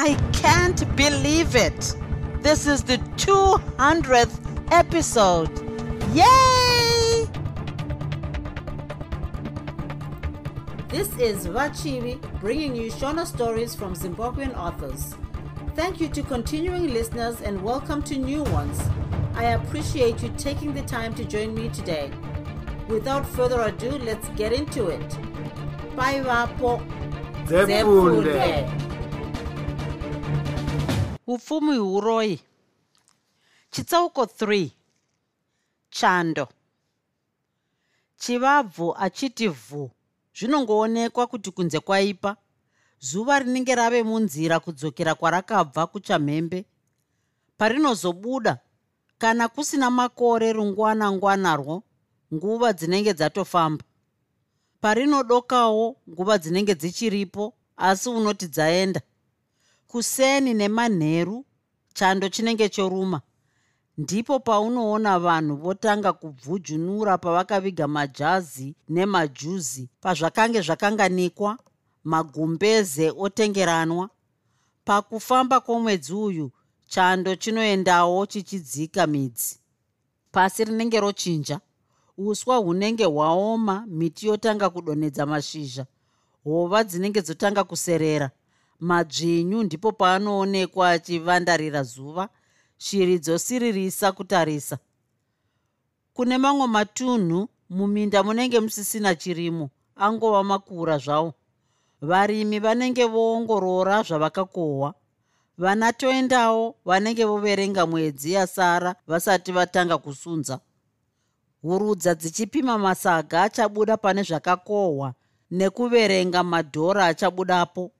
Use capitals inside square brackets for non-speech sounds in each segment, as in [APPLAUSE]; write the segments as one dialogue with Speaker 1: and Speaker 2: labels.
Speaker 1: I can't believe it. This is the 200th episode. Yay!
Speaker 2: This is Vachivi bringing you Shona stories from Zimbabwean authors. Thank you to continuing listeners and welcome to new ones. I appreciate you taking the time to join me today. Without further ado, let's get into it. Bye, Vapo.
Speaker 1: Upfumi huroi chitsauko 3 chando. Chivabvu achiti vhu zvinongoonekwa kuti kunze kwaipa. Zuva rinenge rave munzira kudzokera kwarakabva kuchamhembe. Parinozobuda kana kusina makore rungwanangwanarwo nguva dzinenge dzatofamba. Parinodokawo nguva dzinenge dzichiripo asi unoti dzaenda kuseni nemanheru chando chinenge choruma. Ndipo paunoona vanhu votanga kubvujunura pavakaviga majazi nemajuzi pazvakange zvakanganikwa magumbeze otengeranwa. Pakufamba kwomwedzi uyu chando chinoendawo chichidzika midzi. Pasi rinenge rochinja uswa hunenge hwaoma miti yotanga kudonhedza mashizha hova dzinenge dzotanga kuserera madzvinyu ndipo paanoonekwa achivandarira zuva shiri dzosiririsa kutarisa. Kune mamwe matunhu muminda munenge musisina chirimo angova makura zvawo. Varimi vanenge voongorora zvavakakohwa. Vana toendawo vanenge voverenga mwedzi yasara vasati vatanga kusunza. Hurudza dzichipima masaga achabuda pane zvakakohwa nekuverenga madhora achabudapo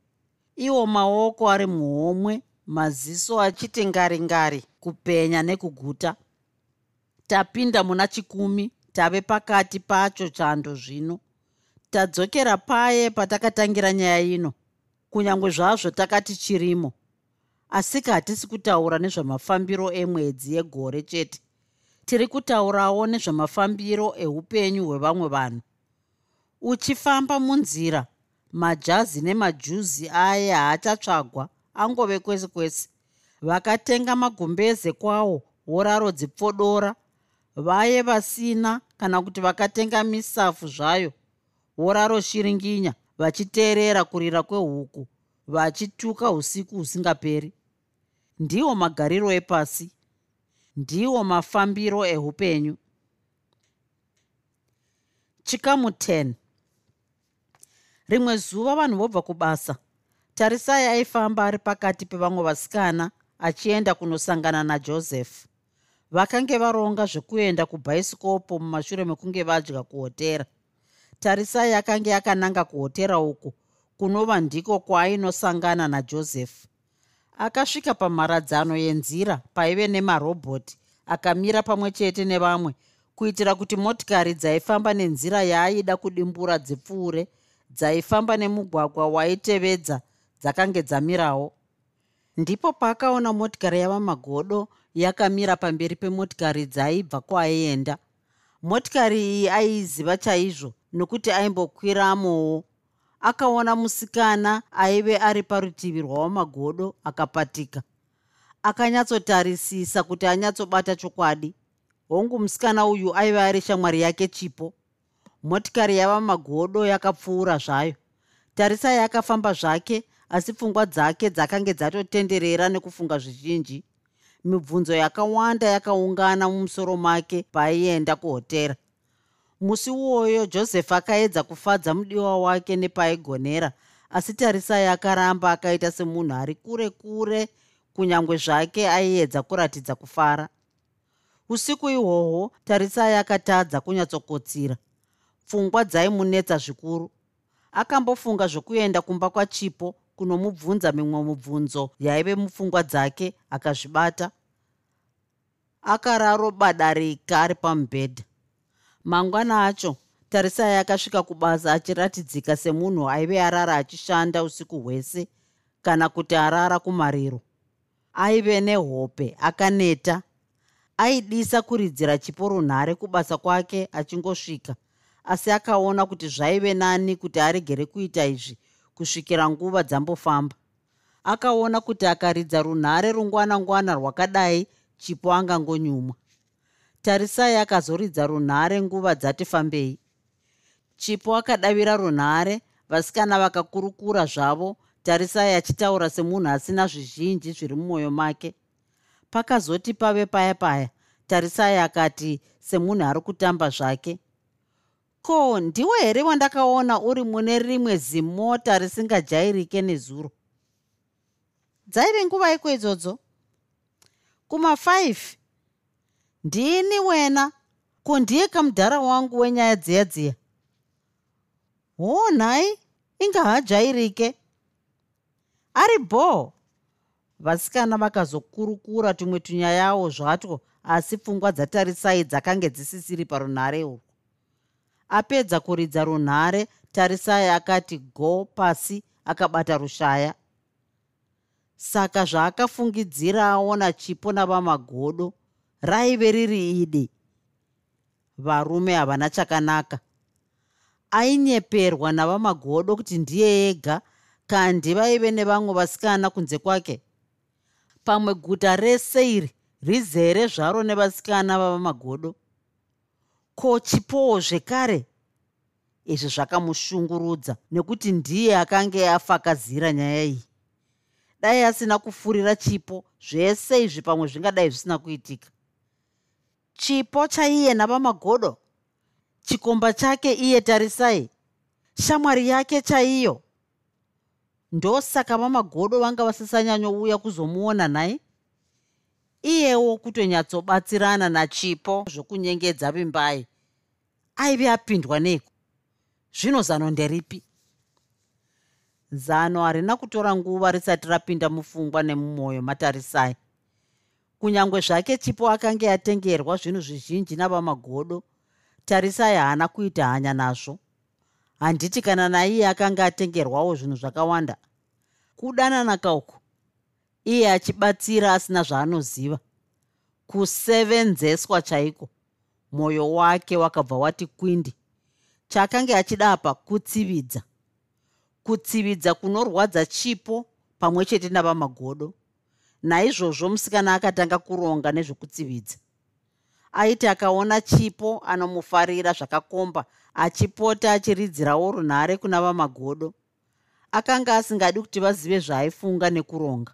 Speaker 1: iwo maoko ari muhomwe maziso achiti ngari-ngari kupenya nekuguta. Tapinda muna chikumi tave pakati pacho chando zvino. Tadzokera paye patakatangira nyaya ino. Kunyange zvazvo takati chirimo. Asika hatisi kutaura nezvamafambiro emwedzi yegore chete. Tiri kutaurawo nezvamafambiro eupenyu hwevamwe vanhu. Uchifamba munzira majazi nemajuzi aya haachatsvagwa angove kwese kwese vakatenga magumbeze kwawo woraro dzipfodora vaye vasina kana kuti vakatenga misafu zvayo woraro shiringinya vachiteerera kurira kwehuku vachituka usiku husingaperi. Ndiwo magariro epasi ndiwo mafambiro eupenyu chikamu 10 rimwe zuva vanhu vobva kubasa. Tarisai aifamba ari pakati pevamwe vasikana achienda kunosangana najosefu vakange varonga zvekuenda kubhaisikopo mumashure mekunge vadya kuhotera. Tarisai akange akananga kuhotera uku kunova ndiko kwaainosangana najosefu akasvika pamharadzano yenzira paive nemarobhoti akamira pamwe chete nevamwe kuitira kuti motikari dzaifamba nenzira yaaida kudimbura dzipfuure dzaifamba nemugwagwa waitevedza dzakange dzamirawo. Ndipo paakaona motikari yava magodo yakamira pamberi pemotikari dzaaibva kwaaienda motikari iyi aiiziva chaizvo nokuti aimbokwiramowo akaona musikana aive ari parutivi rwawamagodo akapatika. Akanyatsotarisisa kuti anyatsobata chokwadi. Hongu musikana uyu aive ari shamwari yake chipo motikari yava magodo yakapfuura zvayo. Tarisai akafamba zvake asi pfungwa dzake dzakange dzatotenderera nekufunga zvizhinji. Mibvunzo yakawanda yakaungana mumusoro make paaienda kuhotera. Musi uwoyo josefu akaedza kufadza mudiwa wake nepaaigonera asi tarisai akaramba akaita semunhu ari kure kure kunyange zvake aiedza kuratidza kufara. Usiku ihwohwo tarisai akatadza kunyatsokotsira pfungwa dzaimunetsa zvikuru. Akambofunga zvokuenda kumba kwachipo kunomubvunza mimwe mubvunzo yaive mupfungwa dzake akazvibata. Akararobadarika ari pamubhedha. Mangwana acho tarisai akasvika kubasa achiratidzika semunhu aive arara achishanda usiku hwese kana kuti arara kumariro. Aive nehope akaneta. Aidisa kuridzira chiporunhare kubasa kwake achingosvika asi akaona kuti zvaive nani kuti aregere kuita izvi kusvikira nguva dzambofamba. Akaona kuti akaridza runhare rungwana-ngwana rwakadai chipo angangonyumwa. Tarisai akazoridza runhare nguva dzati fambei. Chipo akadavira runhare vasikana vakakurukura zvavo tarisai achitaura semunhu asina zvizhinji zviri mumwoyo make. Pakazoti pave paya paya tarisai akati semunhu ari kutamba zvake ko ndiwe here wandakaona uri mune rimwe zimota risingajairike nezuro? Dzaive nguva iko idzodzo. Kuma5 ndini wena? Ko ndiye kamudhara wangu wenyaya dziya dziya? Ho nhai ingahajairike ari bho vasikana vakazokurukura tumwe tunyayawo zvatwo asi pfungwa dzatarisai dzakange dzisisiri parunhare urwu apedza kuridza runhare tarisai akati go pasi akabata rushaya. Saka zvaakafungidzira aona chipo navamagodo raive riri ide. Varume havana chakanaka. Ainyeperwa navamagodo kuti ndiye ega kandi vaive nevamwe vasikana kunze kwake. Pamwe guta rese iri rizere zvaro nevasikana vavamagodo ko chipowo zvekare? Izvi zvakamushungurudza nekuti ndiye akanga afakazira nyaya iyi. Dai asina kufurira chipo zvese izvi pamwe zvingadai zvisina kuitika. Chipo chaiye navamagodo chikomba chake iye tarisai? Shamwari yake chaiyo? Ndosaka vamagodo vanga vasisanyanyouya kuzomuona nhai iyewo kutonyatsobatsirana nachipo zvokunyengedza vimbai. Aive apindwa neiko? Zvino zano nderipi? Zano harina kutora nguva risati rapinda mupfungwa nemumwoyo matarisai. Kunyange zvake chipo akanga atengerwa zvinhu zvizhinji navamagodo tarisai haana kuita hanya nazvo. Handiti kana naiye akanga atengerwawo zvinhu zvakawanda. Kudananaka uku iye achibatsira asina zvaanoziva. Kusevenzeswa chaiko? Mwoyo wake wakabva wati kwindi. Chaakanga achida apa kutsividza. Kutsividza kunorwadza chipo pamwe chete navamagodo naizvozvo musikana akatanga kuronga nezvekutsividza. Aiti akaona chipo anomufarira zvakakomba achipota achiridzirawo runhare kuna vamagodo akanga asingadi kuti vazive zvaaifunga nekuronga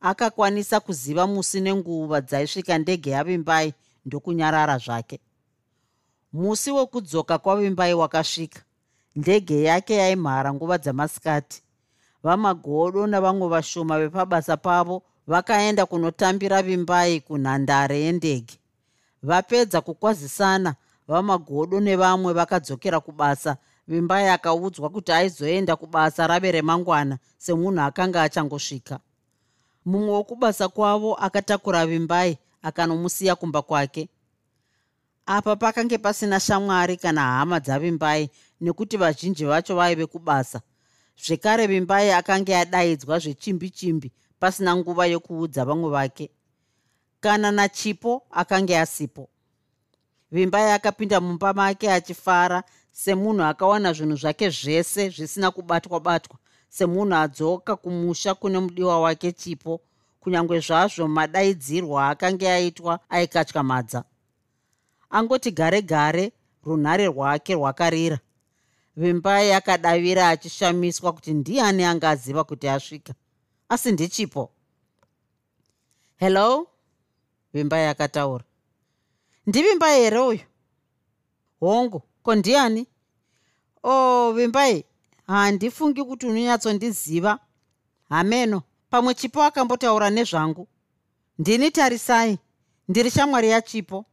Speaker 1: akakwanisa kuziva musi nenguva dzaisvika ndege yavimbai ndokunyarara zvake. Musi wekudzoka kwavimbai wakasvika ndege yake yaimhara nguva dzamasikati. Vamagodo navamwe vashoma vepabasa pavo vakaenda kunotambira vimbai kunhandare yendege. Vapedza kukwazisana vamagodo nevamwe vakadzokera kubasa. Vimbai akaudzwa kuti aizoenda kubasa rave remangwana semunhu akanga achangosvika mumwe wokubasa kwavo akatakura vimbai akanomusiya kumba kwake. Apa pakange pasina shamwari kana hama dzavimbai nekuti vazhinji vacho vaive kubasa zvekare vimbai akanga adaidzwa zvechimbi chimbi pasina nguva yokuudza vamwe vake. Kana nachipo akanga asipo. Vimbai akapinda mumba make achifara semunhu akawana zvinhu zvake zvese zvisina kubatwa batwa semunhu adzoka kumusha kune mudiwa wake chipo. Kunyange zvazvo madaidzirwo akanga aitwa aikatyamadza angoti gare gare runhare rwake rwakarira. Vimbai akadavira achishamiswa kuti ndiani anga aziva kuti asvika. Asi ndichipo? Hello? Vimbai akataura ndivimbai here uyu? Hongu ko ndiani? O oh, vimbai handifungi kuti unonyatsondiziva. Hameno pamwe chipo akambotaura nezvangu. Ndini tarisai. Ndiri shamwari yachipo.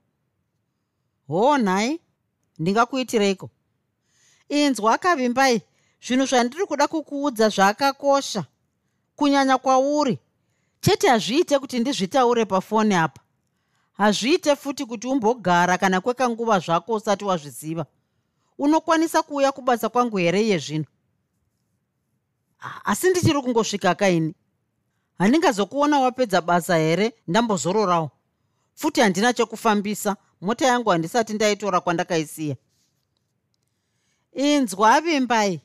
Speaker 1: Hoo nhai. Ndingakuitireiko? Inzwa kavimbai zvinhu zvandiri kuda kukuudza zvakakosha. Kunyanya kwauri. Chete hazviite kuti ndizvitaure pafoni apa. Hazviite futi kuti umbogara kana kwekanguva zvako usati wazviziva. Unokwanisa kuuya kubasa kwangu here iye zvino asi ndichiri kungosvika kaini? Handingazokuona wapedza basa here? Ndambozororawo. Futi handina chekufambisa. Mota yangu handisati ndaitora kwandakaisiya. Inzwa vimbai.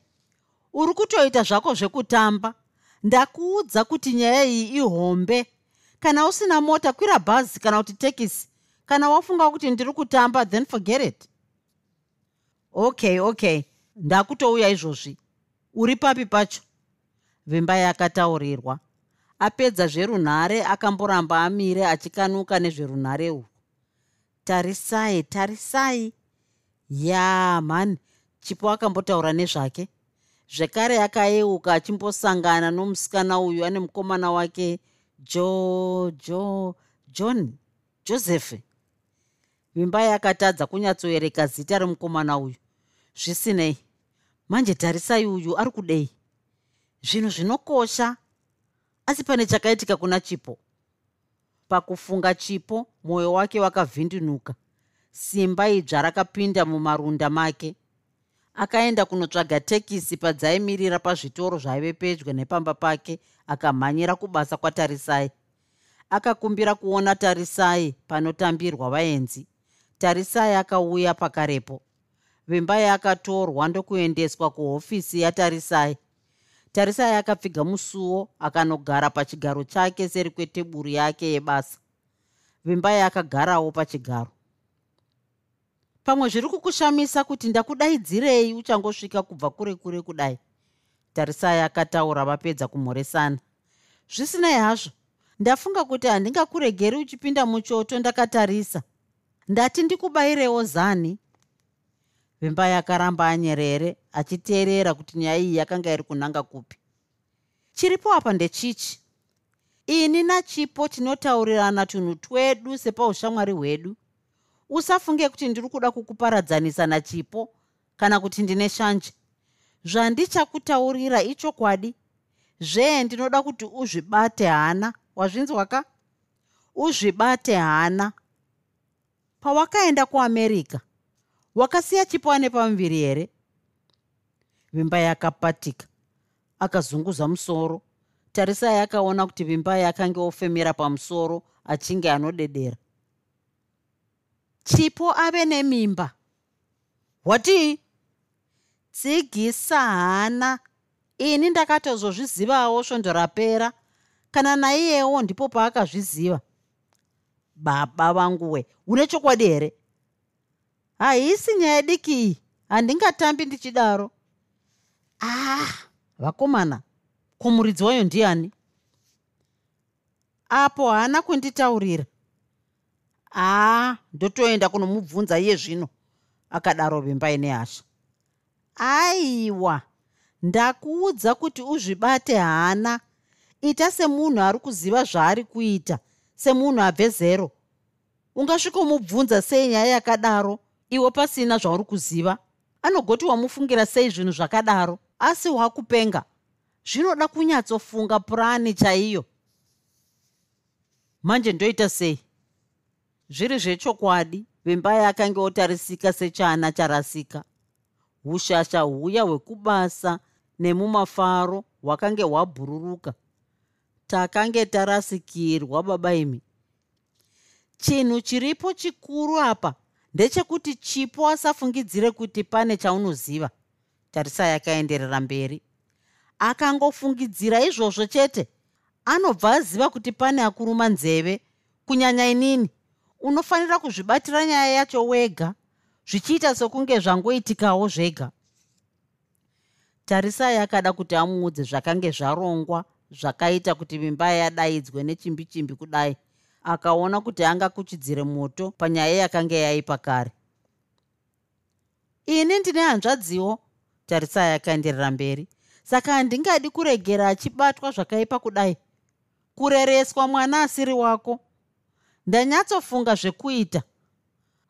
Speaker 1: Uri kutoita zvako zvekutamba. Ndakuudza kuti nyaya iyi ihombe. Kana usina mota kwira bhazi kana kuti tekisi. Kana wafunga kuti ndiri kutamba then forget it. Okay okay. Ndakutouya izvozvi. Uri papi pacho vimbai akataurirwa apedza zverunhare akamboramba amire achikanuka nezverunhare urwu tarisai tarisai. Ya mhani. Chipo akambotaura nezvake. Zvekare akayeuka achimbosangana nomusikana uyu ane mukomana wake jo jo john joseph. Vimbai akatadza kunyatsoereka zita remukomana uyu. Zvisinei. Manje tarisai uyu ari kudei zvinhu zvinokosha. Asi pane chakaitika kuna chipo. Pakufunga chipo mwoyo wake wakavhindunuka simba idzva rakapinda mumarunda make. Akaenda kunotsvaga tekisi padzaimirira pazvitoro zvaive pedyo nepamba pake akamhanyira kubasa kwatarisai. Akakumbira kuona tarisai panotambirwa vaenzi. Tarisai akauya pakarepo. Vimbai akatorwa ndokuendeswa kuhofisi yatarisai tarisai akapfiga musuwo akanogara pachigaro chake seri kweteburu yake yebasa. Vimbai akagarawo pachigaro. Pamwe zviri kukushamisa kuti ndakudaidzirei uchangosvika kubva kure kure kudai? Tarisai akataura vapedza kumhoresana zvisinei hazvo. Ndafunga kuti handingakuregeri uchipinda muchoto ndakatarisa. Ndati ndikubayirewo zani vimbai akaramba anyerere achiteerera kuti nyaya iyi yakanga iri kunanga kupi. Chiripo apa ndechichi. Ini nachipo tinotaurirana tunhu twedu sepaushamwari hwedu. Usafunge kuti ndiri kuda kukuparadzanisa nachipo kana kuti ndine shanje. Zvandichakutaurira ichokwadi. Zvee ndinoda kuti uzvibate hana. Wazvinzwaka uzvibate hana. Pawakaenda kuamerica wakasiya chipo ane pamuviri here? Vimbai akapatika akazunguza musoro. Tarisai akaona kuti vimbai akange ofemera pamusoro achinge anodedera. Chipo ave nemimba. Watii tsigisa hana. Ini ndakatozozvizivawo svondo rapera. Kana naiyewo ndipo paakazviziva. Baba vangu we une chokwadi here haisi nyaya dikii handingatambi ndichidaro. Ah. Vakomana kumuridzi wayo ndiani? Apo haana kunditaurira. Aa ndotoenda kunomubvunza iye zvino akadaro vimbai nehasha aiwa ndakuudza kuti uzvibate hana ita semunhu ari kuziva zvaari kuita semunhu abve zero. Ungasvikomubvunza sei nyaya yakadaro iwe pasina zvauri kuziva anogoti wamufungira sei zvinhu zvakadaro asi wakupenga zvinoda kunyatsofunga purani chaiyo. Manje ndoita sei? Zviri zvechokwadi vimbai akange otarisika sechana charasika. Ushasha huya hwekubasa nemumafaro hwakange hwabhururuka. Takange tarasikirwa baba imi. Chinhu chiripo chikuru apa ndechekuti chipo asafungidzire kuti pane chaunoziva. Tarisai akaenderera mberi. Akangofungidzira izvozvo chete. Anobva aziva kuti pane akuruma nzeve kunyanya inini unofanira kuzvibatira nyaya yacho wega zvichiita sokunge zvangoitikawo zvega. Tarisai akada kuti amuudze zvakange zvarongwa zvakaita kuti vimbai adaidzwe nechimbi chimbi kudai akaona kuti angakuchidzire moto panyaya yakanga yaipa kare. Ini ndine hanzvadziwo tarisai akaenderera mberi. Saka handingadi kuregera achibatwa zvakaipa kudai. Kurereswa mwana asiri wako. Ndanyatsofunga zvekuita.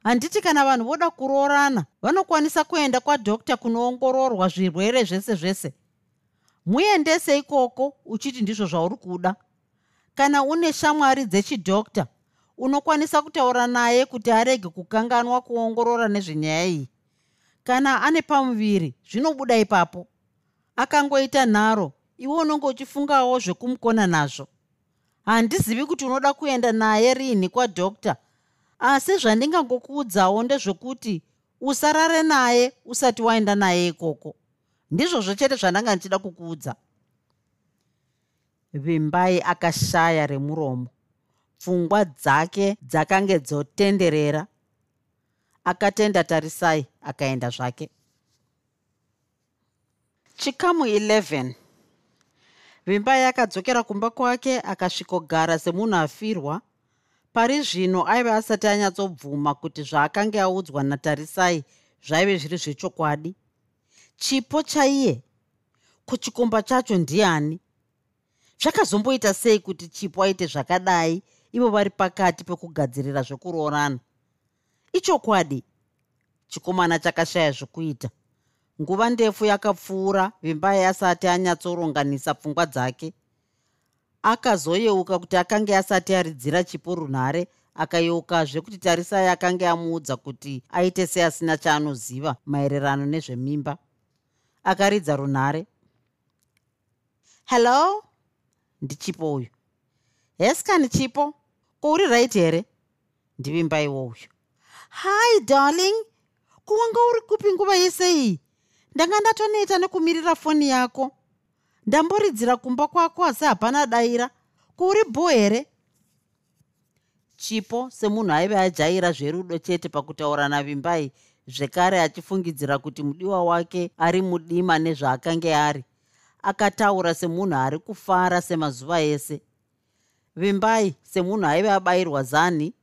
Speaker 1: Handiti kana vanhu voda kuroorana vanokwanisa kuenda kwadhokta kunoongororwa zvirwere zvese zvese. Muendese ikoko uchiti ndizvo zvauri kuda kana une shamwari dzechidhokta unokwanisa kutaura naye kuti arege kukanganwa kuongorora nezvenyaya iyi. Kana ane pamuviri zvinobuda ipapo. Akangoita nharo iwe unonge uchifungawo zvekumukona nazvo. Handizivi kuti unoda kuenda naye rini kwadhokta asi zvandingangokuudzawo ndezvekuti usarare naye usati waenda naye ikoko. Ndizvozvo chete zvandanga ndichida kukuudza vimbai akashaya remuromo. Pfungwa dzake dzakange dzotenderera. Akatenda tarisai akaenda zvake. Chikamu 11 vimbai akadzokera kumba kwake akasvikogara semunhu afirwa. Pari zvino aiva asati anyatsobvuma kuti zvaakanga audzwa natarisai zvaive zviri zvechokwadi. Chipo chaiye? Kuchikomba chacho ndiani zvakazomboita sei kuti chipo aite zvakadai? Ivo vari pakati pekugadzirira zvekuroorana. Ichokwadi chikomana chakashaya zvokuita nguva ndefu yakapfuura vimbai asati anyatsoronganisa pfungwa dzake. Akazoyeuka kuti akanga asati aridzira chipo runhare akayeukazve kuti tarisai akanga amuudza kuti aite seasina chaanoziva maererano nezvemimba. Akaridza runhare. Hello ndichipo uyu. Heskani chipo kouri right here ndivimbai wouyu hi darling kuwanga uri kupi nguva yese iyi? Ndanga ndatoneta nekumirira foni yako. Ndamboridzira kumba kwako asi hapana daira kuuri bho here? Chipo semunhu aive ajaira zverudo chete pakutaura navimbai zvekare achifungidzira kuti mudiwa wake ari mudima nezvaakanga ari akataura semunhu ari kufara semazuva ese. Vimbai semunhu aive abayirwa zani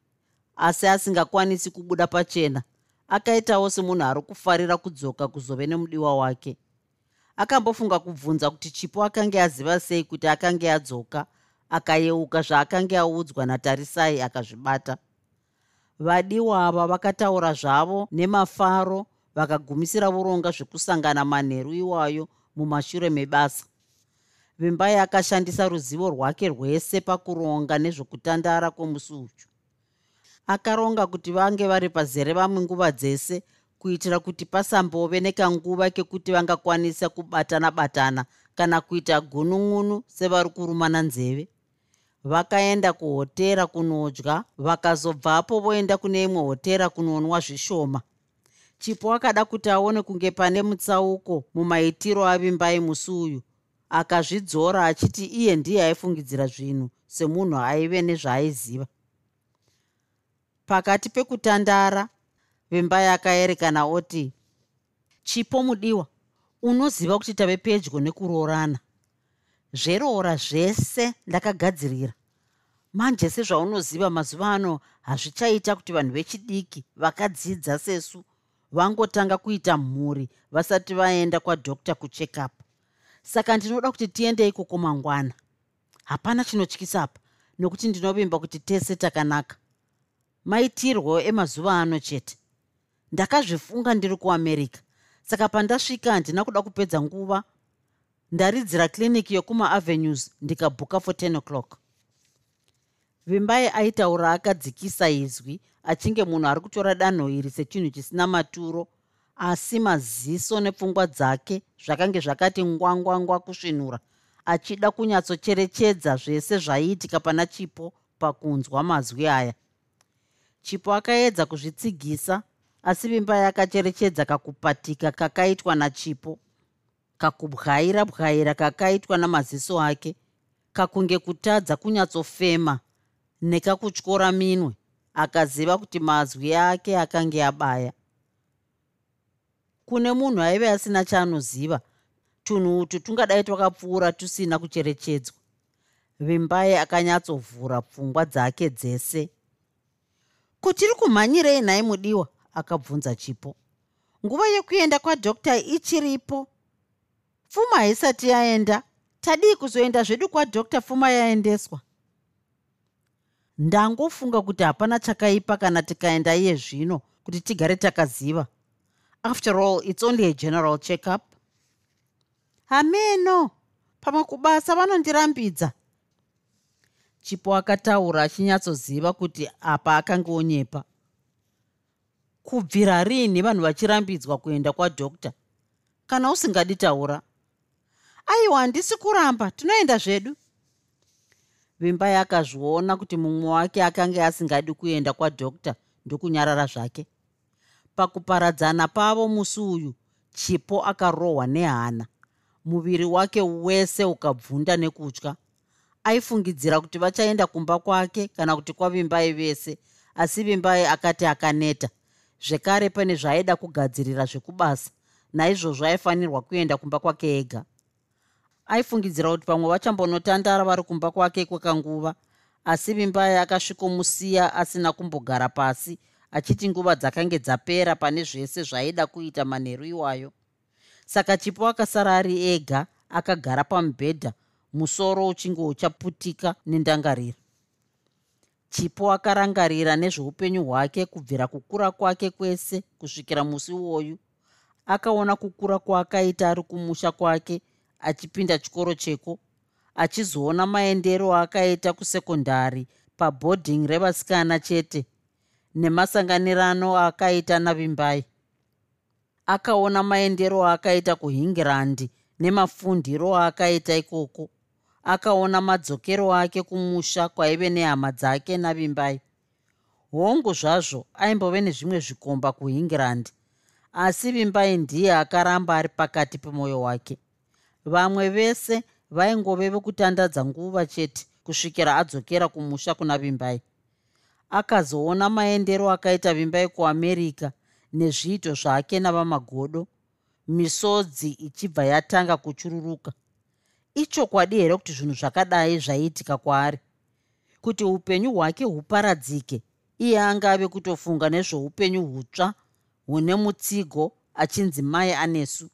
Speaker 1: asi asingakwanisi kubuda pachena akaitawo semunhu ari kufarira kudzoka kuzove nemudiwa wake. Akambofunga kubvunza kuti chipo akanga aziva sei kuti akanga adzoka akayeuka zvaakanga audzwa natarisai akazvibata. Vadiwa ava vakataura zvavo nemafaro vakagumisira voronga zvekusangana manheru iwayo mumashure mebasa. Vimbai akashandisa ruzivo rwake rwese pakuronga nezvokutandara kwomusi uchu akaronga kuti vange vari pazere vamwe nguva dzese kuitira kuti pasambove nekanguva kekuti vangakwanisa kubatana batana kana kuita gunun'unu sevari kurumana nzeve. Vakaenda kuhotera kunodya vakazobvapo voenda kune imwe hotera kunonwa zvishoma chipo akada kuti aone kunge pane mutsauko mumaitiro avimbai musi uyu akazvidzora achiti iye ndiye aifungidzira zvinhu semunhu aive nezvaaiziva. Pakati pekutandara vimbai akaerekana oti chipo mudiwa unoziva kuti tave pedyo nekuroorana. Zveroora zvese ndakagadzirira. Manje sezvaunoziva mazuva ano hazvichaita kuti vanhu vechidiki vakadzidza sesu vangotanga kuita mhuri vasati vaenda kwadokta kuchekup saka ndinoda kuti tiende ikoko mangwana hapana chinotyisapa nokuti ndinovimba kuti tese takanaka. Maitirwo emazuva ano chete. Ndakazvifunga ndiri kuamerica saka pandasvika handina kuda kupedza nguva ndaridzira kliniki yokumaavenues ndikabhuka for 10 o'clock. Vimbai aitaura akadzikisa izwi achinge munhu ari kutora danho iri sechinhu chisina maturo asi maziso nepfungwa dzake zvakange zvakati ngwangwangwa kusvinura achida kunyatsocherechedza zvese zvaiitika pana chipo pakunzwa mazwi aya. Chipo akaedza kuzvitsigisa asi vimbai akacherechedza kakupatika kakaitwa nachipo kakubwaira bwaira kakaitwa namaziso ake kakunge kutadza kunyatsofema nekakutyora minwe akaziva kuti mazwi ake akange abaya. Kune munhu aive asina chaanoziva tunhu utu tungadai twakapfuura tusina kucherechedzwa. Vimbai akanyatsovhura pfungwa dzake dzese. Kutiri kumhanyirei nhai mudiwa akabvunza chipo. Nguva yekuenda kwadokta ichiripo. Pfuma haisati yaenda. Tadii kuzoenda zvedu kwadokta pfuma yaendeswa ndangofunga kuti hapana chakaipa kana tikaenda iye zvino kuti tigare takaziva. After all its only a general checkup. Hameno! Pamwe kubasa vanondirambidza. Chipo akataura achinyatsoziva kuti apa akanga onyepa kubvira riini vanhu vachirambidzwa kuenda kwadokta kana usingadi taura aiwa handisi kuramba tinoenda zvedu vimbai akazviona kuti mumwe wake akanga asingadi kuenda kwadokta ndokunyarara zvake. Pakuparadzana pavo musi uyu chipo akarohwa nehana. Muviri wake wese ukabvunda nekutya. Aifungidzira kuti vachaenda kumba kwake kana kuti kwavimbai vese asi vimbai akati akaneta. Zvekare pane zvaaida kugadzirira zvekubasa naizvozvo aifanirwa kuenda kumba kwake ega aifungidzira kuti pamwe vachambonotandara vari kumba kwake kwekanguva asi vimbai akasvikomusiya asina kumbogara pasi achiti nguva dzakange dzapera pane zvese zvaaida kuita manheru iwayo. Saka chipo akasara ari ega akagara pamubhedha musoro uchinge uchaputika nendangariro. Chipo akarangarira nezveupenyu hwake kubvira kukura kwake kwese kusvikira musi uwoyu akaona kukura kwaakaita ari kumusha kwake achipinda chikoro cheko achizoona maendero aakaita kusekondari pabhodhing revasikana chete nemasanganirano aakaita navimbai. Akaona maendero aakaita kuhingirandi nemafundiro aakaita ikoko. Akaona madzokero ake kumusha kwaive nehama dzake navimbai. Hongu zvazvo aimbove nezvimwe zvikomba kuhingirandi asi vimbai ndiye akaramba ari pakati pemwoyo wake vamwe vese vaingove vekutandadza nguva chete kusvikira adzokera kumusha kuna vimbai. Akazoona maendero akaita vimbai kuamerica nezviito zvake navamagodo misodzi ichibva yatanga kuchururuka. Ichokwadi here kuti zvinhu zvakadai zvaiitika kwaari? Kuti upenyu hwake huparadzike iye angave kutofunga nezveupenyu hutsva hune mutsigo achinzi mai anesu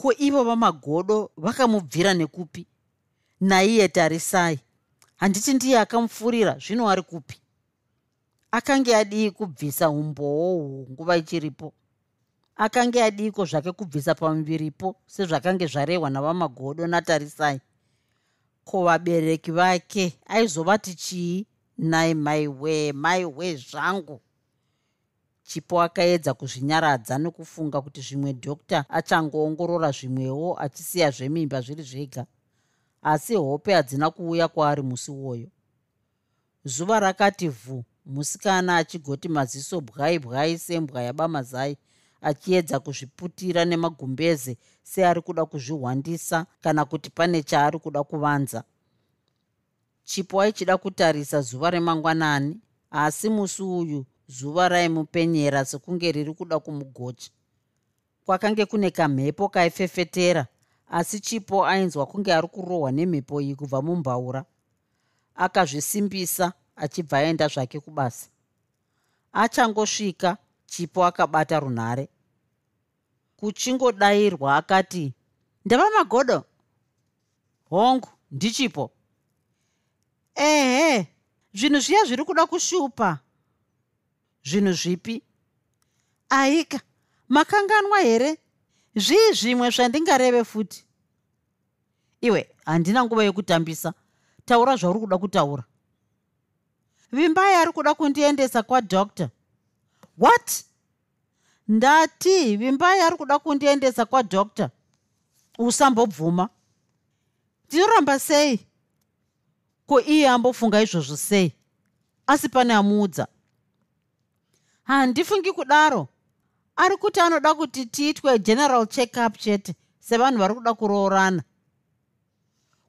Speaker 1: ko ivo vamagodo vakamubvira nekupi? Naiye tarisai handiti ndiye akamupfurira zvino ari kupi? Akange adii kubvisa umbowo nguva ichiripo? Akange adiko zvake kubvisa pamuviripo sezvakange zvarehwa navamagodo natarisai ko vabereki vake aizovati chii? Nai maiwe maiwe zvangu chipo akaedza kuzvinyaradza nokufunga kuti zvimwe dhokta achangoongorora zvimwewo achisiya zvemimba zviri zvega. Asi hope hadzina kuuya kwaari musi uwoyo. Zuva rakati vhu musikana achigoti maziso bwai bwai sembwa yabamazai achiedza kuzviputira nemagumbeze seari kuda kuzvihwandisa kana kuti pane chaari kuda kuvanza. Chipo aichida kutarisa zuva remangwanani asi musi uyu zuva raimupenyera sekunge riri kuda kumugocha. Kwakange kune kamhepo kaifefetera asi chipo ainzwa kunge ari kurohwa nemhepo iyi kubva mumbaura. Akazvisimbisa achibva aenda zvake kubasa. Achangosvika chipo akabata runhare. Kuchingodayirwa akati ndava magodo? Hongu ndichipo. Ehe zvinhu zviya zviri kuda kushupa zvinhu zvipi? Aika makanganwa here? Zvii zvimwe zvandingareve futi? Iwe handina nguva yekutambisa. Taura zvauri kuda kutaura. Vimbai ari kuda kundiendesa kwadokta what? Ndati vimbai ari kuda kundiendesa kwadokta usambobvuma. Ndinoramba sei? Ko iye ambofunga izvozvo sei? Asi pane amuudza handifungi kudaro. Ari kuti anoda kuti tiitwe general checkup chete sevanhu vari kuda kuroorana.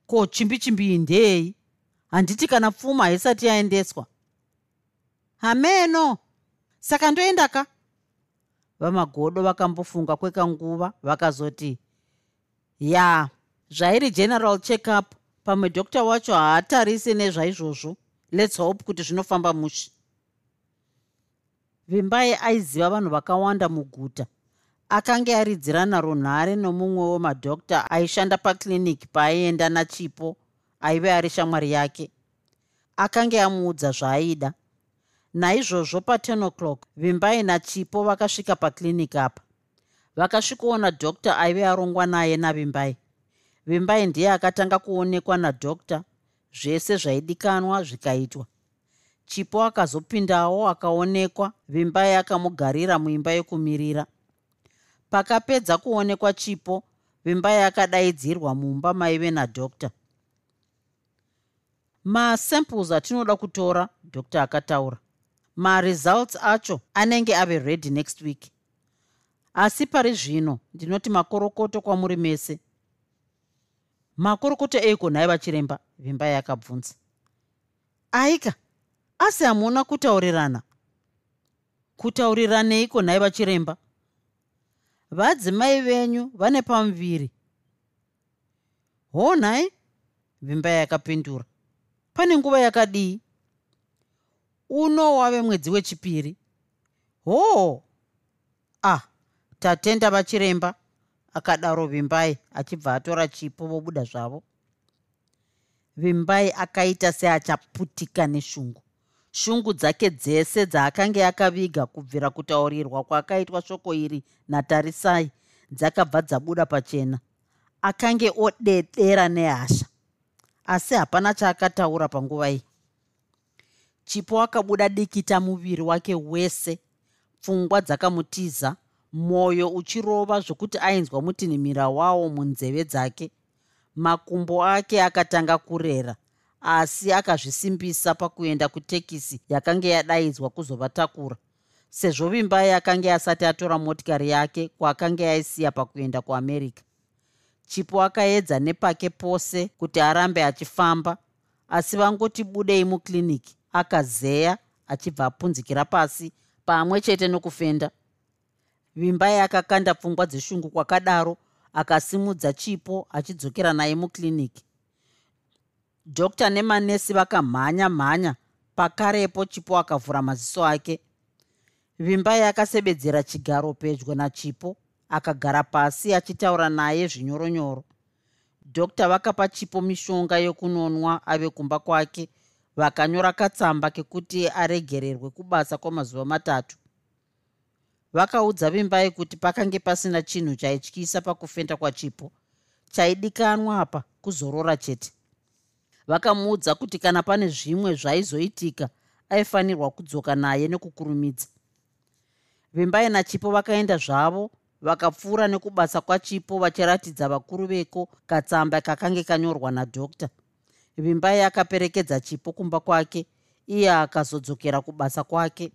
Speaker 1: Ko chimbi chimbii ndei handiti kana pfuma haisati yaendeswa. Hameno. Saka ndoenda ka? Vamagodo vakambofunga kwekanguva vakazoti ya zvairi general checkup. Pamwe dokta wacho haatarise nezvaizvozvo. Lets hope kuti zvinofamba mushi vimbai aiziva vanhu vakawanda muguta. Akange aridzirana runhare nomumwe wemadokta aishanda pakliniki paaienda nachipo aive ari shamwari yake. Akange amuudza zvaaida. Naizvozvo pa10 o'clock vimbai nachipo vakasvika pakliniki apa. Vakasvikoona dhokta aive arongwa naye navimbai vimbai ndiye akatanga kuonekwa nadhokta zvese zvaidikanwa zvikaitwa chipo akazopindawo akaonekwa vimbai akamugarira muimba yekumirira pakapedza kuonekwa chipo vimbai akadaidzirwa mumba maive nadhokta. Masamples atinoda kutora dhokta akataura. Maresults acho anenge ave ready next week. Asi pari zvino ndinoti makorokoto kwamuri mese. Makurukota eiko nhai vachiremba? Vimbai yakabvunza. Aika asi hamuna kutaurirana. Kutauriranei,ko nhai vachiremba? Vadzimai venyu vane pamuviri. Ho nhai vimbai yakapindura. Pane nguva yakadii? Uno wave mwedzi wechipiri. Hoo ah tatenda vachiremba akadaro vimbai achibva atora chipo vobuda zvavo. Vimbai akaita seachaputika neshungu shungu dzake dzese dzaakanga akaviga kubvira kutaurirwa kwakaitwa shoko iri natarisai dzakabva dzabuda pachena. Akange odedera nehasha asi hapana chaakataura panguva iyi. Chipo akabuda dikita muviri wake wese pfungwa dzakamutiza mwoyo uchirova zvokuti ainzwa mutinhimira wawo munzeve dzake. Makumbo ake akatanga kurera asi akazvisimbisa pakuenda kutekisi yakanga yadaidzwa kuzovatakura. Sezvo vimbai akanga asati atora motikari yake kwaakanga aisiya pakuenda kuamerica. Chipo akaedza nepake pose kuti arambe achifamba asi vangoti budei mukliniki akazeya achibva apunzikira pasi pamwe chete nokufenda. Vimbai akakanda pfungwa dzeshungu kwakadaro akasimudza chipo achidzokera naye mukliniki dokta nemanesi vakamhanya mhanya pakarepo chipo akavhura maziso ake. Vimbai akasebedzera chigaro pedyo nachipo akagara pasi achitaura naye zvinyoronyoro. Dokta vakapa chipo mishonga yokunonwa ave kumba kwake vakanyora katsamba kekuti aregererwe kubasa kwamazuva matatu. Vakaudza vimbai kuti pakange pasina chinhu chaityisa pakufenda kwachipo chaidikanwa apa kuzorora chete vakamuudza kuti kana pane zvimwe zvaizoitika aifanirwa kudzoka naye nekukurumidza. Vimbai nachipo vakaenda zvavo vakapfuura nekubasa kwachipo vachiratidza vakuru veko katsamba kakange kanyorwa nadhokta. Vimbai akaperekedza chipo kumba kwake iye akazodzokera kubasa kwake.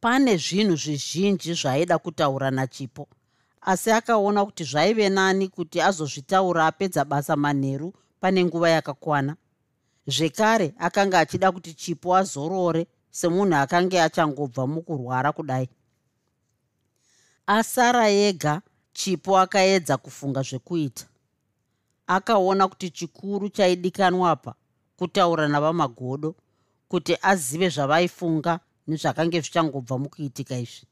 Speaker 1: Pane zvinhu zvizhinji zvaaida kutaura nachipo asi akaona kuti zvaive nani kuti azozvitaura apedza basa manheru pane nguva yakakwana. Zvekare akanga achida kuti chipo azorore semunhu akanga achangobva mukurwara kudai. Asara yega chipo akaedza kufunga zvekuita. Akaona kuti chikuru chaidikanwapa kutaura navamagodo kuti azive zvavaifunga nezvakange zvichangobva mukuitika izvi.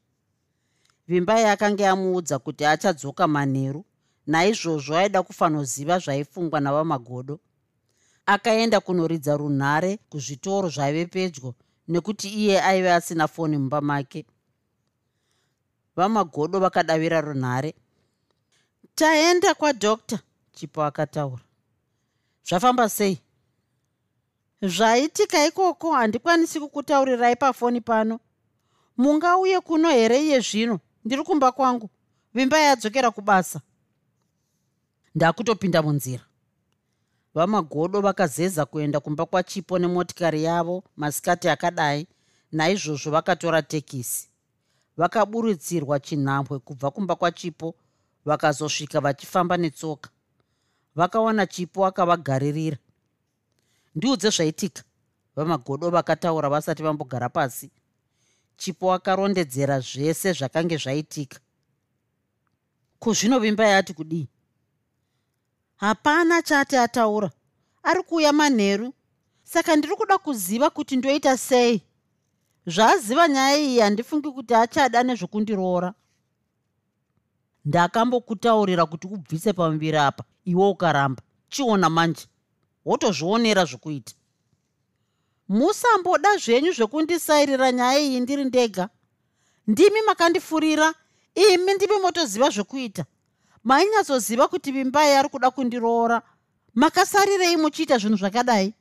Speaker 1: Vimbai akanga amuudza kuti achadzoka manheru naizvozvo aida kufanoziva zvaifungwa navamagodo akaenda kunoridza runhare kuzvitoro zvaive pedyo nekuti iye aive asina foni mumba make. Vamagodo vakadavira runhare. Taenda kwadokta chipo akataura. Zvafamba sei? Zvaitika ikoko handikwanisi kukutaurirai pafoni pano. Mungauye kuno here iye zvino? Ndiri kumba kwangu. Vimba yadzokera kubasa ndakutopinda munzira. Vamagodo vakazeza kuenda kumba kwachipo nemotikari yavo masikati akadai naizvozvo vakatora tekisi vakaburutsirwa chinhambwe kubva kumba kwachipo vakazosvika vachifamba netsoka. Vakawana chipo akavagaririra. Ndiudze zvaitika vamagodo vakataura vasati vambogara pasi. Chipo akarondedzera zvese zvakange zvaitika. Kuzvinovimba yati kudii hapana chati ataura. Ari kuuya manheru. Saka ndiri kuda kuziva kuti ndoita sei. Zvaaziva nyaya iyi handifungi kuti achada nezvokundiroora. Ndakambokutaurira kuti ubvise pamuviri apa iwe ukaramba. Chiona manje wotozvionera zvokuita. Musamboda zvenyu zvekundisairira nyaya iyi ndiri ndega. Ndimi makandifurira imi ndimi motoziva zvokuita mainyazoziva kuti vimbai ari kuda kundiroora makasarirei muchiita zvinhu zvakadai?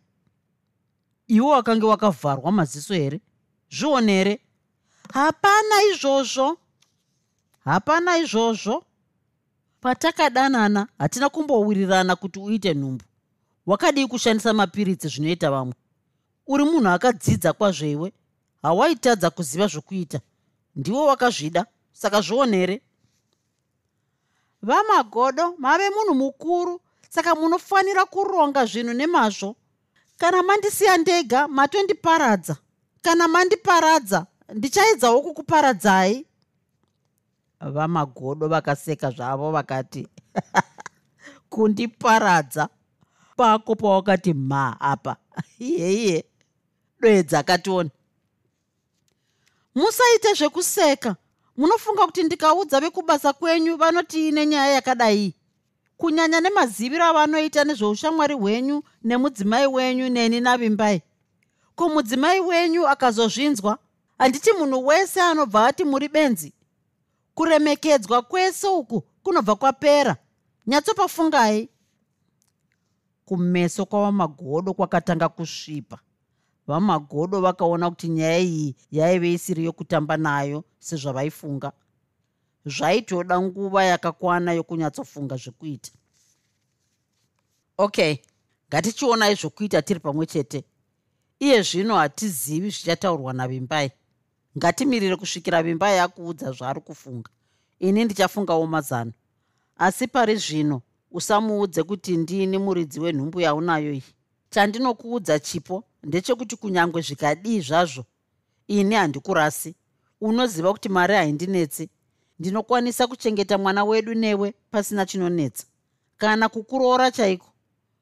Speaker 1: Iwo wakange wakavharwa maziso here? Zvionere hapana izvozvo. Hapana izvozvo. Patakadanana hatina kumbowirirana kuti uite nhumbu. Wakadii kushandisa mapiritsi zvinoita vamwe? Uri munhu akadzidza kwazvo iwe hawaitadza kuziva zvokuita. Ndiwo wakazvida saka zvionere vamagodo mave munhu mukuru saka munofanira kuronga zvinhu nemazvo. Kana mandisiya ndega matondiparadza kana mandiparadza ndichaedzawo kukuparadzai. Vamagodo vakaseka zvavo vakati [LAUGHS] kundiparadza. Pako pawakati mha apa. [LAUGHS] Iyeiye dwedza akationa musaite zvekuseka munofunga kuti ndikaudza vekubasa kwenyu vanotiine nyaya yakadai? Kunyanya nemaziviro avanoita nezveushamwari hwenyu nemudzimai wenyu neni navimbai. Ko mudzimai wenyu akazozvinzwa handiti munhu wese anobva ati muri benzi. Kuremekedzwa kwese uku kunobva kwapera. Nyatsopafungai. Kumeso kwavamagodo kwakatanga kusvipa vamagodo vakaona kuti nyaya iyi yaive isiri yokutamba nayo sezvavaifunga. Zvaitoda nguva yakakwana yokunyatsofunga zvekuita. Okay ngatichionai zvokuita tiri pamwe chete. Iye zvino hatizivi zvichataurwa navimbai. Ngatimirire kusvikira vimbai akuudza zvaari kufunga. Ini ndichafungawo mazano. Asi pari zvino usamuudze kuti ndini muridzi wenhumbu yaunayo iyi chandinokuudza chipo ndechekuti kunyange zvikadii zvazvo ini handikurasi. Unoziva kuti mari haindinetsi. Ndinokwanisa kuchengeta mwana wedu newe pasina chinonetsa. Kana kukuroora chaiko?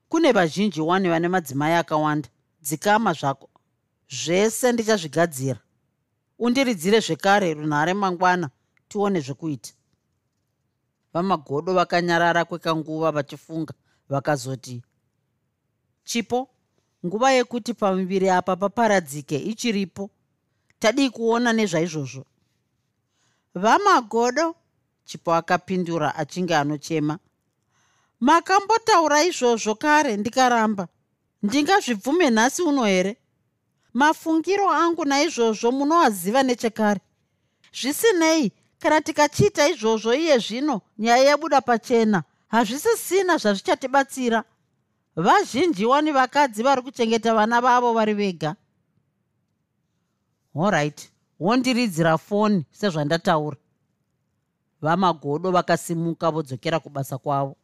Speaker 1: Kune vazhinji wani vane madzimai akawanda. Dzikama zvako. Zvese ndichazvigadzira. Undiridzire zvekare runhare mangwana tione zvekuita. Vamagodo vakanyarara kwekanguva vachifunga vakazoti chipo? Nguva yekuti pamuviri apa paparadzike ichiripo? Tadii kuona nezvaizvozvo. Vamagodo? Chipo akapindura achinge anochema. Makambotaura izvozvo kare ndikaramba. Ndingazvibvume nhasi uno here? Mafungiro angu naizvozvo munoaziva nechekare. Zvisinei kana tikachiita izvozvo iye zvino nyaya yabuda pachena. Hazvisisina zvazvichatibatsira vazhinji wani vakadzi vari kuchengeta vana vavo vari vega? Oright wondiridzira foni sezvandataura. Vamagodo vakasimuka vodzokera kubasa kwavo.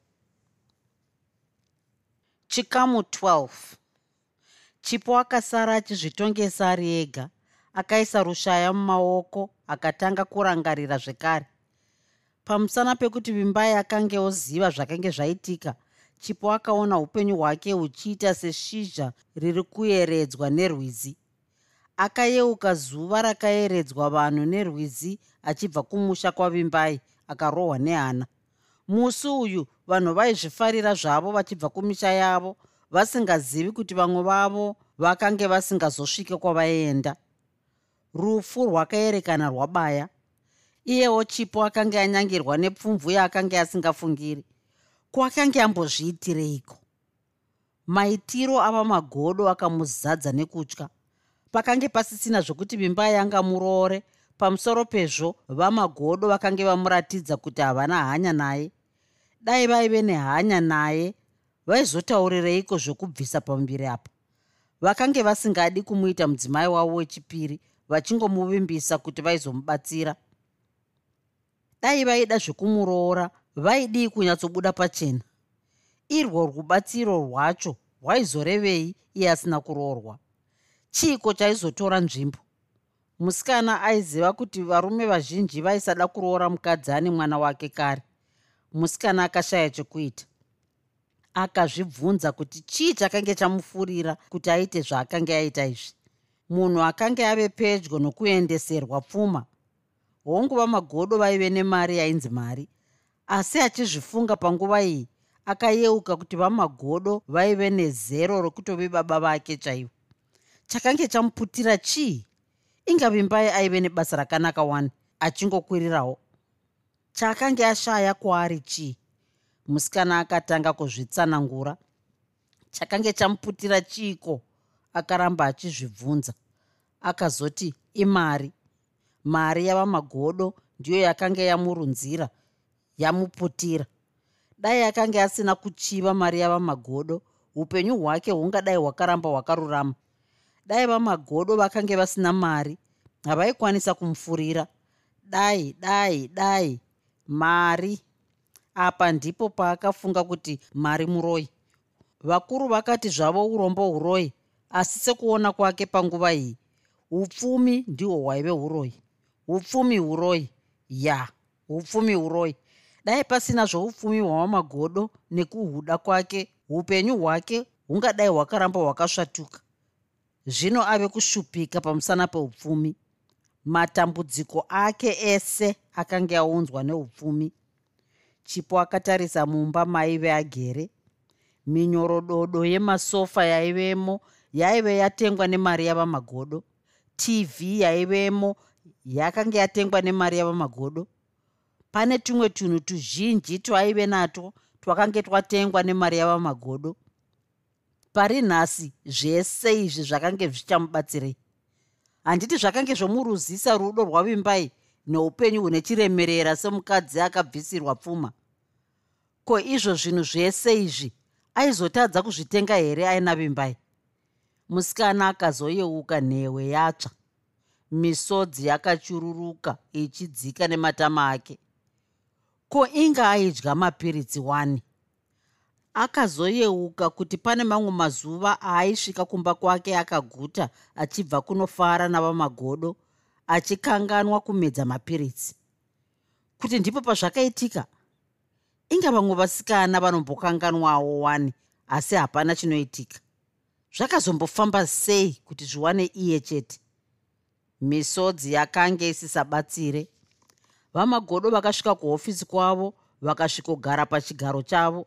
Speaker 1: Chikamu 12 chipo akasara achizvitongesa ari ega. Akaisa rushaya mumaoko akatanga kurangarira zvekare. Pamusana pekuti vimbai akange oziva zvakange zvaitika chipo akaona upenyu hwake huchiita seshizha riri kuyeredzwa nerwizi. Akayeuka zuva rakayeredzwa vanhu nerwizi achibva kumusha kwavimbai akarohwa nehana. Musi uyu vanhu vaizvifarira zvavo vachibva kumisha yavo vasingazivi kuti vamwe vavo vakange vasingazosvike kwavaienda rufu rwakaerekana rwabaya. Iyewo chipo akanga anyangirwa nepfumvu yaakanga asingafungiri kwakange ambozviitireiko maitiro ava magodo akamuzadza nekutya. Pakange pasisina zvokuti vimba yanga muroore pamusoro pezvo vamagodo vakange vamuratidza kuti havana hanya naye. Dai vaive nehanya naye vaizotaurireiko zvokubvisa pamuviri apa? Vakange vasingadi kumuita mudzimai wavo wechipiri vachingomuvimbisa kuti vaizomubatsira. Dai vaida zvekumuroora vaidii kunyatsobuda pachena. Irwo rubatsiro rwacho rwaizorevei iye asina kuroorwa chiiko chaizotora nzvimbo. Musikana aiziva kuti varume vazhinji vaisada kuroora mukadzi ane mwana wake kare. Musikana akashaya chekuita. Akazvibvunza kuti chii chakange chamufurira kuti aite zvaakange aita izvi. Munhu akange ave pedyo nokuendeserwa pfuma. Honguva magodo vaive nemari yainzi mari asi achizvifunga panguva iyi akayeuka kuti vamagodo vaive nezero rokutove baba vake chaivo. Chakange chamuputira chii? Ingavimbai aive nebasa rakanaka wani achingokwirirawo. Chaakange ashaya kwaari chii? Musikana akatanga kuzvitsanangura. Chakange chamuputira chiiko akaramba achizvibvunza. Akazoti imari. Mari yava magodo ndiyo yakanga yamurunzira yamuputira. Dai akanga asina kuchiva mari yava magodo upenyu hwake hungadai hwakaramba hwakarurama. Dai vamagodo vakange vasina mari havaikwanisa kumufurira. Dai dai dai mari. Apa ndipo paakafunga kuti mari muroi. Vakuru vakati zvavo urombo uroi asi sekuona kwake panguva iyi upfumi ndihwo hwaive uroi upfumi uroi ya upfumi uroi dai pasina zvoupfumi hwamamagodo nekuhuda kwake upenyu hwake hungadai hwakaramba hwakasvatuka. Zvino ave kushupika pamusana peupfumi. Matambudziko ake ese akanga aunzwa neupfumi. Chipo akatarisa mumba maive agere. Minyorododo yemasofa yaivemo yaive yatengwa nemari yavamagodo. Tv yaivemo yakanga yatengwa nemari yavamagodo pane tumwe tunhu tuzhinji twaive natwo twakange twatengwa nemari yavamagodo pari nhasi zvese izvi zvakange zvichamubatsirei handiti zvakange zvomuruzisa rudo rwavimbai neupenyu hune chiremerera semukadzi akabvisirwa pfuma. Ko izvo zvinhu zvese izvi aizotadza kuzvitenga here aina vimbai? Musikana akazoyeuka nhewe yatsva. Misodzi yakachururuka ichidzika nematama ake ko inga aidya mapiritsi 1 akazoyeuka kuti pane mamwe mazuva aaisvika kumba kwake akaguta achibva kunofara navamagodo achikanganwa kumedza mapiritsi. Kuti ndipo pazvakaitika? Inga vamwe vasikana vanombokanganwawo wani asi hapana chinoitika. Zvakazombofamba sei kuti zviwane iye chete? Misodzi yakange isisabatsire vamagodo vakasvika kuhofisi kwavo vakasvikogara pachigaro chavo.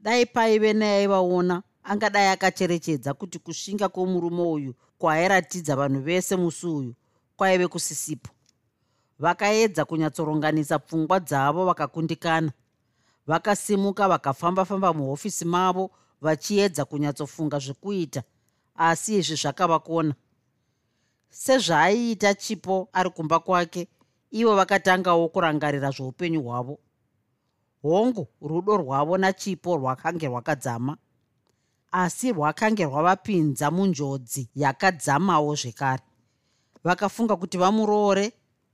Speaker 1: Dai paive neaivaona angadai akacherechedza kuti kusvinga kwomurume uyu kwaairatidza vanhu vese musi uyu kwaive kusisipo. Vakaedza kunyatsoronganisa pfungwa dzavo vakakundikana. Vakasimuka vakafamba-famba muhofisi mavo vachiedza kunyatsofunga zvekuita asi izvi zvakavakona. Sezvaaiita chipo ari kumba kwake ivo vakatangawo kurangarira zveupenyu hwavo. Hongu rudo rwavo nachipo rwakange rwakadzama. Asi rwakange rwavapinza munjodzi yakadzamawo zvekare. Vakafunga kuti vamuroore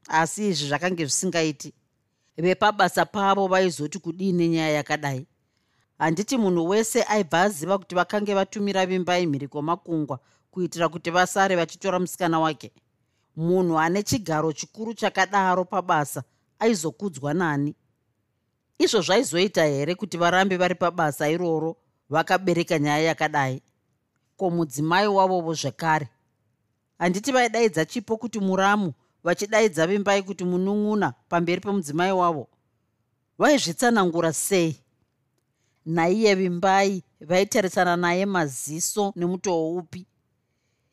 Speaker 1: asi izvi zvakange zvisingaiti. Vepabasa pavo vaizoti kudii nenyaya yakadai? Handiti munhu wese aibva aziva kuti vakange vatumira vimbai mhiriko makungwa kuitira kuti vasare vachitora musikana wake munhu ane chigaro chikuru chakadaro pabasa aizokudzwa nani. Izvo zvaizoita here kuti varambe vari pabasa iroro vakabereka nyaya yakadai? Ko mudzimai wavovo zvekare? Handiti vaidaidza chipo kuti muramu vachidaidza vimbai kuti munun'una pamberi pemudzimai wavo? Vaizvitsanangura sei? Naiye vimbai vaitarisana naye maziso nemutoo upi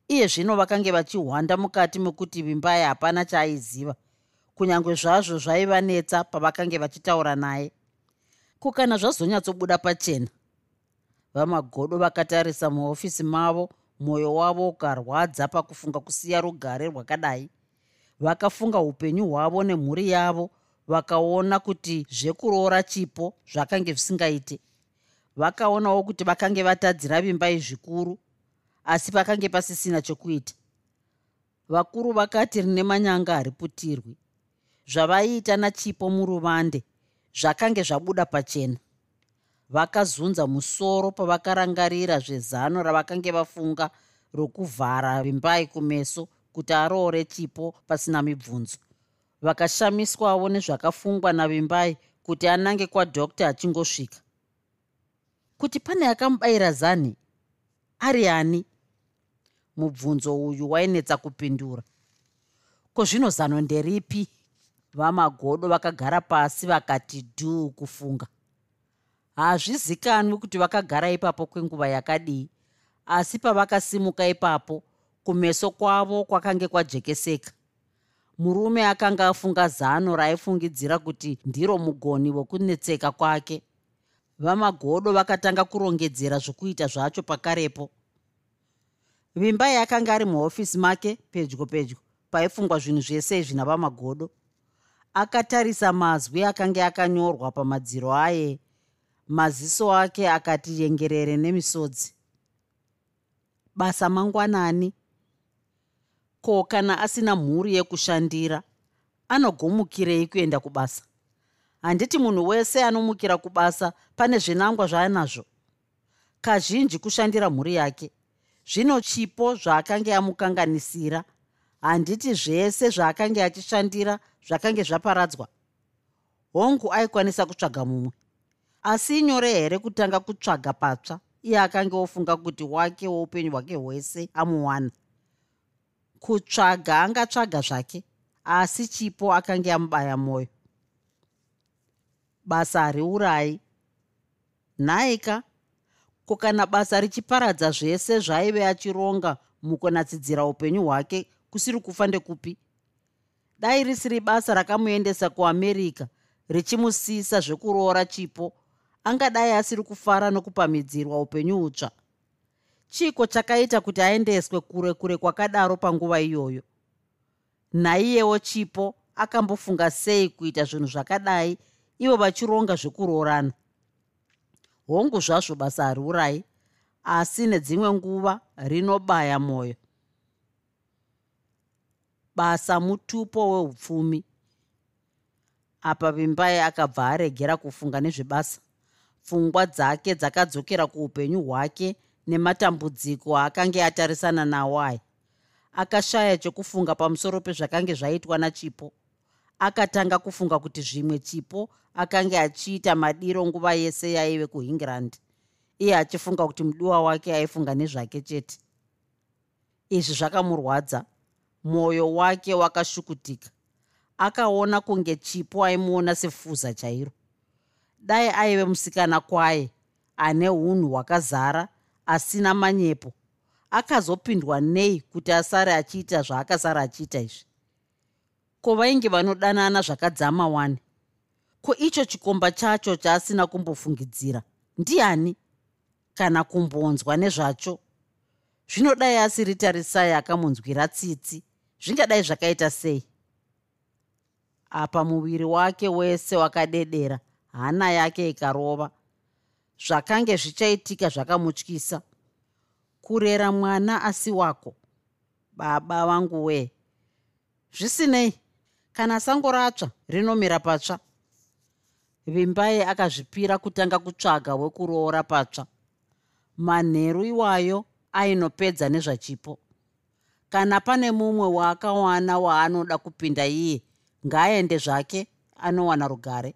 Speaker 1: iye zvino vakange vachihwanda mukati mekuti vimbai hapana chaaiziva kunyange zvazvo zvaivanetsa pavakange vachitaura naye. Kukana zvazonyatsobuda pachena vamagodo vakatarisa muhofisi mavo mwoyo wavo ukarwadza pakufunga kusiya rugare rwakadai. Vakafunga upenyu hwavo nemhuri yavo vakaona kuti zvekuroora chipo zvakange zvisingaite. Vakaonawo kuti vakange vatadzira vimbai zvikuru asi pakange pasisina chokuita. Vakuru vakati rine manyanga hariputirwi. Zvavaiita nachipo muruvande zvakange zvabuda pachena. Vakazunza musoro pavakarangarira zvezano ravakange vafunga rokuvhara vimbai kumeso kuti aroore chipo pasina mibvunzo. Vakashamiswawo nezvakafungwa navimbai kuti anange kwadhokta achingosvika. Kuti pane akamubayira zani? Ari ani mubvunzo uyu wainetsa kupindura. Ko zvino zano nderipi? Vamagodo vakagara pasi vakati dhuu kufunga. Hazvizikanwi kuti vakagara ipapo kwenguva yakadii asi pavakasimuka ipapo kumeso kwavo kwakange kwajekeseka. Murume akanga afunga zano raaifungidzira kuti ndiro mugoni wokunetseka kwake. Vamagodo vakatanga kurongedzera zvokuita zvacho pakarepo vimbai akanga ari muhofisi make pedyo pedyo paifungwa zvinhu zvese izvi navamagodo akatarisa mazwi akanga akanyorwa pamadziro aye. Maziso ake akati yengerere nemisodzi. Basa mangwanani. Ko kana asina mhuri yekushandira anogomukirei kuenda kubasa? Handiti munhu wese anomukira kubasa pane zvinangwa zvaanazvo. Kazhinji kushandira mhuri yake zvino chipo zvaakanga amukanganisira handiti zvese zvaakanga achishandira zvakange zvaparadzwa. Hongu aikwanisa kutsvaga mumwe. Asi inyore here kutanga kutsvaga patsva? Iye akanga ofunga kuti wake woupenyu hwake hwese amuwana. Kutsvaga angatsvaga zvake asi chipo akanga amubaya mwoyo. Basa hariurayi nhaika ko kana basa richiparadza zvese zvaaive achironga mukunatsidzira upenyu hwake kusiri kufa ndekupi? Dai risiri basa rakamuendesa kuamerica richimusisa zvekuroora chipo angadai asiri kufara nokupamidzirwa upenyu utsva. Chiko chakaita kuti aendeswe kure kure kwakadaro panguva iyoyo? Nhaiyewo chipo akambofunga sei kuita zvinhu zvakadai ivo vachironga zvekuroorana hongu zvazvo basa hariurayi asi nedzimwe nguva rinobaya mwoyo basa mutupo weupfumi. Apa vimbai akabva aregera kufunga nezvebasa. Pfungwa dzake dzakadzokera kuupenyu hwake nematambudziko akange atarisana nawo aya. Akashaya chokufunga pamusoro pezvakange zvaitwa nachipo akatanga kufunga kuti zvimwe chipo akanga achiita madiro nguva yese yaive kuengland iye achifunga kuti mudiwa wake aifunga nezvake chete. Izvi zvakamurwadza. Mwoyo wake wakashukutika. Akaona kunge chipo aimuona sefuza chairo. Dai aive musikana kwaye ane unhu hwakazara asina manyepo. Akazopindwa nei kuti asare achiita zvaakasara achiita izvi ko vainge vanodanana zvakadzama wani? Ko icho chikomba chacho chaasina kumbofungidzira? Ndiani? Kana kumbonzwa nezvacho? Zvinodai asiri tarisai akamunzwira tsitsi zvingadai zvakaita sei? Apa muviri wake wese wakadedera hana yake ikarova. Zvakange zvichaitika zvakamutyisa. Kurera mwana asi wako baba vangu wee. Zvisinei kana sango ratsva rinomira patsva. Vimbai akazvipira kutanga kutsvaga wekuroora patsva. Manheru iwayo ainopedza nezvachipo. Kana pane mumwe waakawana waanoda kupinda iye ngaaende zvake anowana rugare